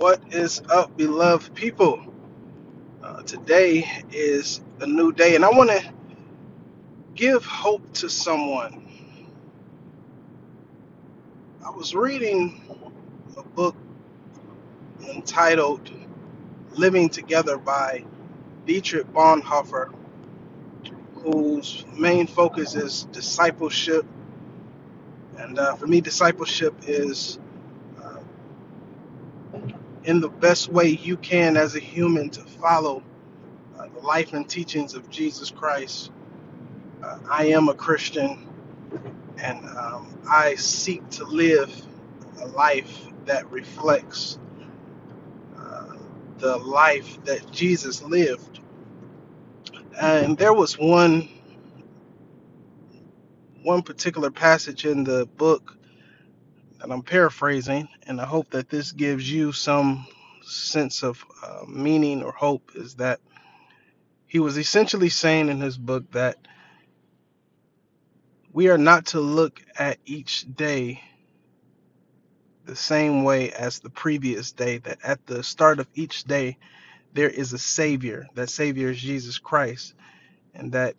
What is up, beloved people? Uh, today is a new day, and I want to give hope to someone. I was reading a book entitled Living Together by Dietrich Bonhoeffer, whose main focus is discipleship. And uh, for me, discipleship is in the best way you can as a human to follow uh, the life and teachings of Jesus Christ. Uh, I am a Christian and um, I seek to live a life that reflects uh, the life that Jesus lived. And there was one one particular passage in the book that I'm paraphrasing, and I hope that this gives you some sense of uh, meaning or hope. Is that he was essentially saying in his book that we are not to look at each day the same way as the previous day, that at the start of each day, there is a Savior. That Savior is Jesus Christ. And that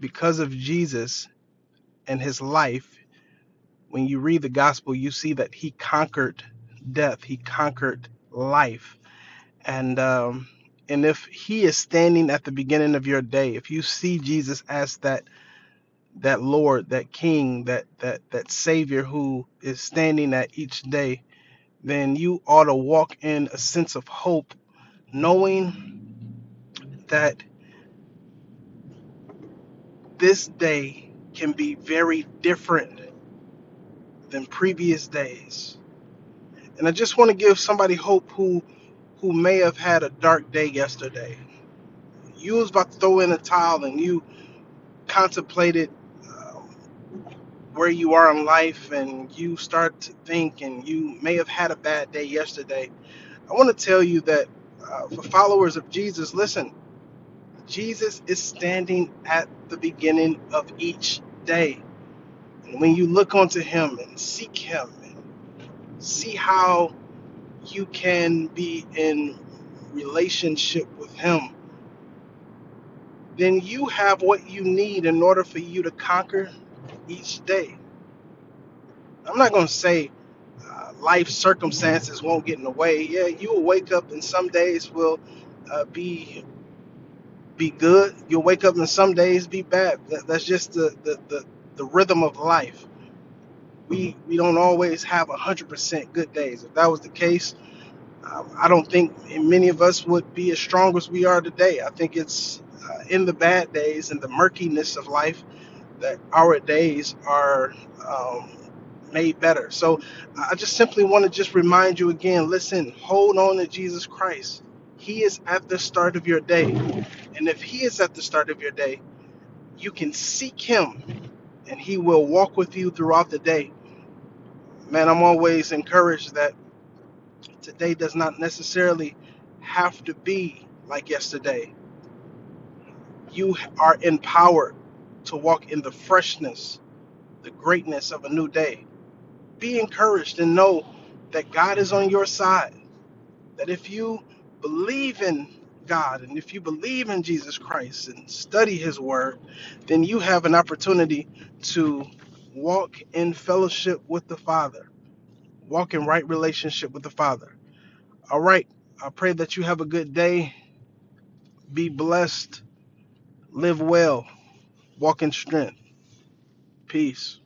because of Jesus and his life, when you read the gospel, you see that he conquered death, he conquered life. And, um, and if he is standing at the beginning of your day, if you see Jesus as that that Lord, that King, that that that Savior who is standing at each day, then you ought to walk in a sense of hope, knowing that this day can be very different than previous days. And I just want to give somebody hope who who may have had a dark day yesterday. You was about to throw in a towel and you contemplated um, where you are in life and you start to think and you may have had a bad day yesterday. I want to tell you that uh, for followers of Jesus, listen, Jesus is standing at the beginning of each day. And when you look onto him and seek him and see how you can be in relationship with him, then you have what you need in order for you to conquer each day. I'm not going to say uh, life circumstances won't get in the way. Yeah, you will wake up and some days will uh, be be good. You'll wake up and some days be bad. That, that's just the, the, the, the rhythm of life. We we don't always have 100% good days. If that was the case, um, I don't think many of us would be as strong as we are today. I think it's uh, in the bad days and the murkiness of life that our days are um, made better. So I just simply want to just remind you again listen, hold on to Jesus Christ. He is at the start of your day. And if He is at the start of your day, you can seek Him and He will walk with you throughout the day. Man, I'm always encouraged that today does not necessarily have to be like yesterday. You are empowered to walk in the freshness, the greatness of a new day. Be encouraged and know that God is on your side. That if you believe in God and if you believe in Jesus Christ and study His Word, then you have an opportunity to walk in fellowship with the Father, walk in right relationship with the Father. All right. I pray that you have a good day. Be blessed. Live well. Walk in strength. Peace.